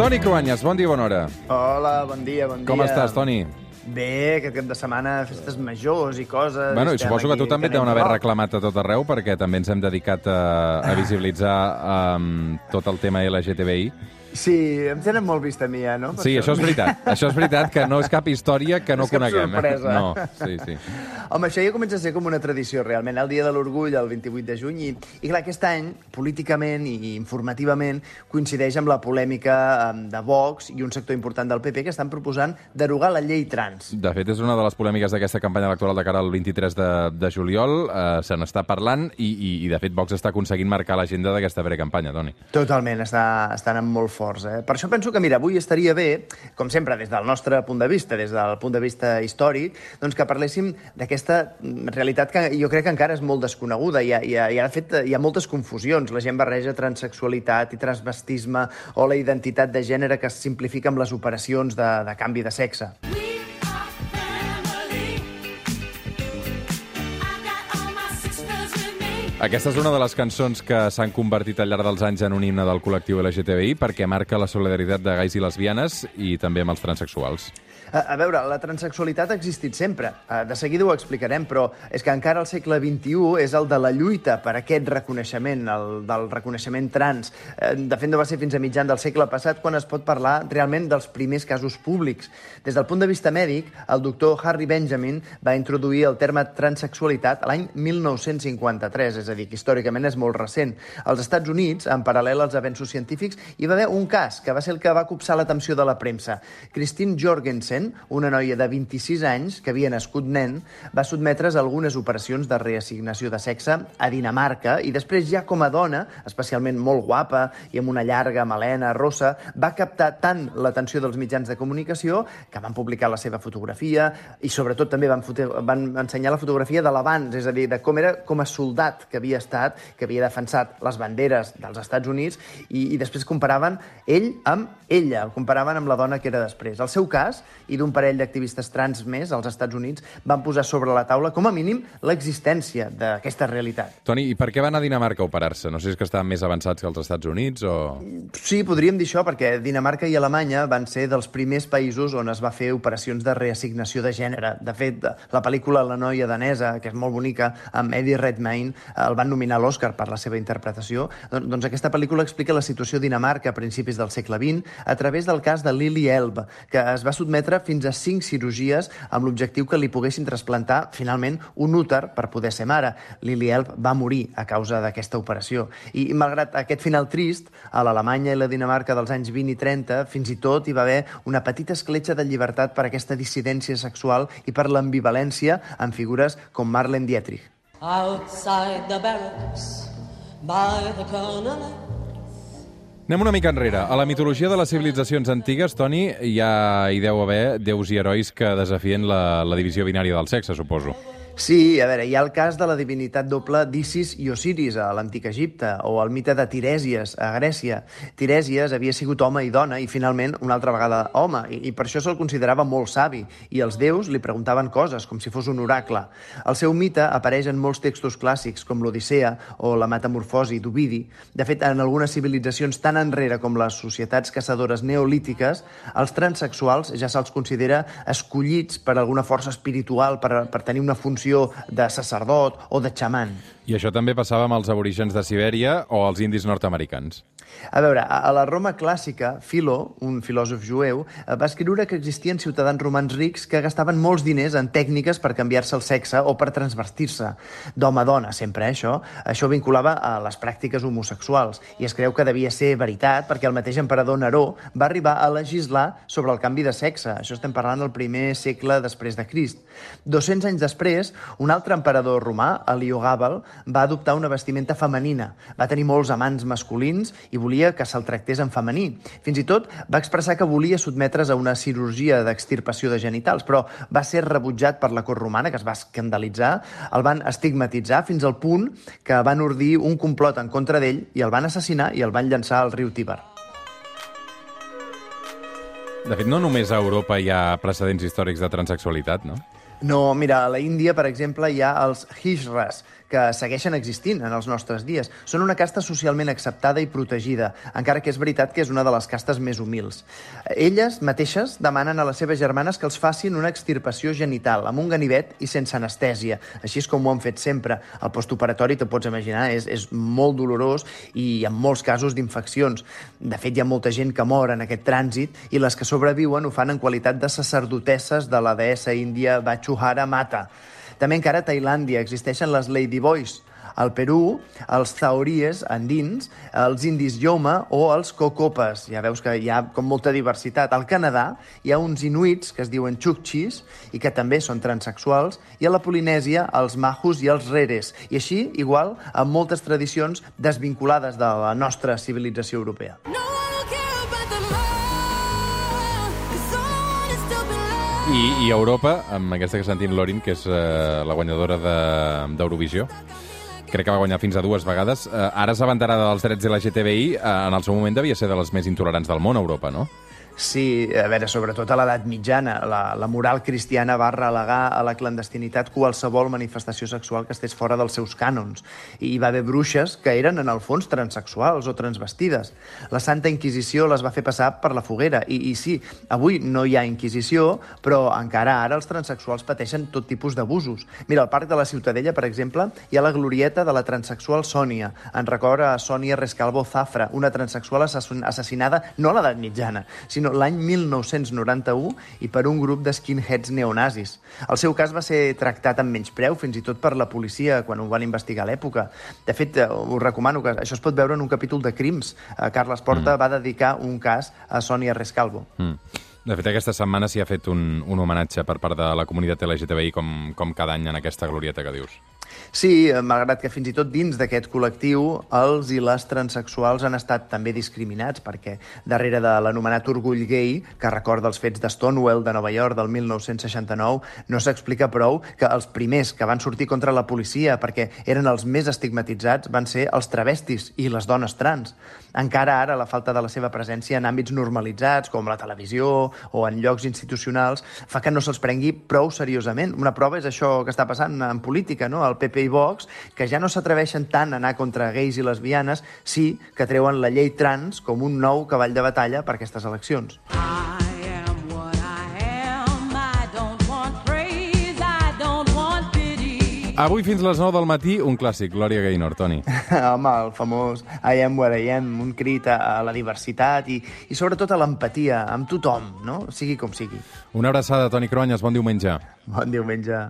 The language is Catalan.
Toni Cruanyes, bon dia, bona hora. Hola, bon dia, bon dia. Com estàs, Toni? Bé, aquest cap de setmana, festes majors i coses. Bueno, i estem suposo que tu també deuen haver reclamat a tot arreu, perquè també ens hem dedicat a, a visibilitzar um, tot el tema LGTBI. Sí, em tenen molt vist a mi, ja, no? Per Sí, això és veritat. Això és veritat, que no és cap història que no És coneguem. sorpresa. Eh? No, sí, sí. Home, això ja comença a ser com una tradició, realment, el Dia de l'Orgull, el 28 de juny, i, i clar, aquest any, políticament i informativament, coincideix amb la polèmica de Vox i un sector important del PP que estan proposant derogar la llei trans. De fet, és una de les polèmiques d'aquesta campanya electoral de cara al 23 de, de juliol. Eh, se n'està parlant i, i, i, de fet, Vox està aconseguint marcar l'agenda d'aquesta precampanya, Toni. Totalment, està, estan molt forts. Eh? Per això penso que, mira, avui estaria bé, com sempre, des del nostre punt de vista, des del punt de vista històric, doncs que parléssim d'aquesta realitat que jo crec que encara és molt desconeguda. Ha, hi ha, ha, de fet, hi ha moltes confusions. La gent barreja transexualitat i transvestisme o la identitat de gènere que es simplifica amb les operacions de, de canvi de sexe. We Aquesta és una de les cançons que s'han convertit al llarg dels anys en un himne del col·lectiu LGTBI perquè marca la solidaritat de gais i lesbianes i també amb els transexuals. A, a veure, la transexualitat ha existit sempre. Eh, De seguida ho explicarem, però és que encara al segle XXI és el de la lluita per aquest reconeixement, el del reconeixement trans. Eh, De fet, no va ser fins a mitjan del segle passat quan es pot parlar realment dels primers casos públics. Des del punt de vista mèdic, el doctor Harry Benjamin va introduir el terme transexualitat l'any 1953, és a dir, que històricament és molt recent. Als Estats Units, en paral·lel als avenços científics, hi va haver un cas que va ser el que va copsar l'atenció de la premsa. Christine Jorgensen, una noia de 26 anys que havia nascut nen, va sotmetre's a algunes operacions de reassignació de sexe a Dinamarca i després ja com a dona, especialment molt guapa i amb una llarga melena rossa, va captar tant l'atenció dels mitjans de comunicació que van publicar la seva fotografia i sobretot també van, van ensenyar la fotografia de l'abans, és a dir, de com era com a soldat que havia estat, que havia defensat les banderes dels Estats Units i, i després comparaven ell amb ella, el comparaven amb la dona que era després. El seu cas i d'un parell d'activistes trans més als Estats Units van posar sobre la taula, com a mínim, l'existència d'aquesta realitat. Toni, i per què van a Dinamarca a operar-se? No sé si és que estaven més avançats que els Estats Units o... Sí, podríem dir això, perquè Dinamarca i Alemanya van ser dels primers països on es va fer operacions de reassignació de gènere. De fet, la pel·lícula La noia danesa, que és molt bonica, amb Eddie Redmayne, el van nominar a l'Oscar per la seva interpretació. Don- Doncs aquesta pel·lícula explica la situació a Dinamarca a principis del segle XX a través del cas de Lily Elb, que es va sotmetre fins a cinc cirurgies amb l'objectiu que li poguessin trasplantar finalment un úter per poder ser mare. Lily Elb va morir a causa d'aquesta operació. I, malgrat aquest final trist, a l'Alemanya i la Dinamarca dels anys 20 i 30 fins i tot hi va haver una petita escletxa de llibertat per aquesta dissidència sexual i per l'ambivalència en figures com Marlene Dietrich. Outside the barracks, by the corner Anem una mica enrere. A la mitologia de les civilitzacions antigues, Toni, ja hi deu haver déus i herois que desafien la, la divisió binària del sexe, suposo. Sí, a veure, hi ha el cas de la divinitat doble d'Isis i Osiris a l'antic Egipte, o el mite de Tirèsies a Grècia. Tirèsies havia sigut home i dona, i finalment una altra vegada home, i, i per això se'l considerava molt savi, i els déus li preguntaven coses, com si fos un oracle. El seu mite apareix en molts textos clàssics, com l'Odissea o la Metamorfosi d'Ovidi. De fet, en algunes civilitzacions tan enrere com les societats caçadores neolítiques, els transexuals ja se'ls considera escollits per alguna força espiritual, per, per tenir una funció de sacerdot o de xaman. I això també passava amb els aborígens de Sibèria o els indis nord-americans. A veure, a la Roma clàssica, Philo, un filòsof jueu, eh, va escriure que existien ciutadans romans rics que gastaven molts diners en tècniques per canviar-se el sexe o per transvestir-se. D'home a dona, sempre, eh, això. Això vinculava a les pràctiques homosexuals. I es creu que devia ser veritat perquè el mateix emperador Neró va arribar a legislar sobre el canvi de sexe. Això estem parlant del primer segle després de Crist. 200 anys després, un altre emperador romà, Heliogàbal, va adoptar una vestimenta femenina. Va tenir molts amants masculins i volia que se'l tractés en femení. Fins i tot va expressar que volia sotmetre's a una cirurgia d'extirpació de genitals, però va ser rebutjat per la cort romana, que es va escandalitzar, el van estigmatitzar fins al punt que van ordir un complot en contra d'ell i el van assassinar i el van llançar al riu Tíber. De fet, no només a Europa hi ha precedents històrics de transexualitat, no? No, mira, a la Índia, per exemple, hi ha els hijras, que segueixen existint en els nostres dies. Són una casta socialment acceptada i protegida, encara que és veritat que és una de les castes més humils. Elles mateixes demanen a les seves germanes que els facin una extirpació genital, amb un ganivet i sense anestèsia. Així és com ho han fet sempre. El postoperatori, te pots imaginar, és, és molt dolorós i en molts casos d'infeccions. De fet, hi ha molta gent que mor en aquest trànsit i les que sobreviuen ho fan en qualitat de sacerdotesses de la deessa índia Bachuhara Mata. També encara a Tailàndia existeixen les ladyboys. Al Perú, els zaories andins, els indis yoma o els cocopes. Ja veus que hi ha com molta diversitat. Al Canadà hi ha uns inuits que es diuen chukchis i que també són transexuals, i a la Polinèsia els mahus i els reres. I així, igual, amb moltes tradicions desvinculades de la nostra civilització europea. No I, I Europa, amb aquesta que sentim Lorin, que és eh, la guanyadora de- d'Eurovisió, crec que va guanyar fins a dues vegades. Eh, ara és avantarada dels drets de la GTBI, eh, en el seu moment devia ser de les més intolerants del món, Europa, no? Sí, a veure, sobretot a l'edat mitjana, la, la moral cristiana va relegar a la clandestinitat qualsevol manifestació sexual que estés fora dels seus cànons. I hi va haver bruixes que eren, en el fons, transexuals o transvestides. La Santa Inquisició les va fer passar per la foguera. I, i sí, avui no hi ha Inquisició, però encara ara els transexuals pateixen tot tipus d'abusos. Mira, al Parc de la Ciutadella, per exemple, hi ha la glorieta de la transexual Sònia. En record a Sònia Rescalvo Zafra, una transexual assassin- assassinada no a l'edat mitjana, sinó l'any 1991 i per un grup de skinheads neonazis. El seu cas va ser tractat amb menyspreu, fins i tot per la policia, quan ho van investigar a l'època. De fet, eh, us recomano que això es pot veure en un capítol de Crims. Eh, Carles Porta va dedicar un cas a Sònia Rescalvo. Mm. De fet, aquesta setmana s'hi ha fet un, un homenatge per part de la comunitat LGTBI com, com cada any en aquesta glorieta que dius. Sí, malgrat que fins i tot dins d'aquest col·lectiu els i les transexuals han estat també discriminats perquè darrere de l'anomenat orgull gay, que recorda els fets de Stonewall de Nova York del 1969, no s'explica prou que els primers que van sortir contra la policia perquè eren els més estigmatitzats van ser els travestis i les dones trans. Encara ara la falta de la seva presència en àmbits normalitzats com la televisió o en llocs institucionals fa que no se'ls prengui prou seriosament. Una prova és això que està passant en política, no? El PP i Vox, que ja no s'atreveixen tant a anar contra gais i lesbianes, sí que treuen la llei trans com un nou cavall de batalla per aquestes eleccions. Avui fins les 9 del matí, un clàssic, Glòria Gaynor, Toni. Home, el famós I am what I am, un crit a, a la diversitat i, i sobretot a l'empatia amb tothom, no? Sigui com sigui. Una abraçada, Toni Cruanyes, bon diumenge. Bon diumenge.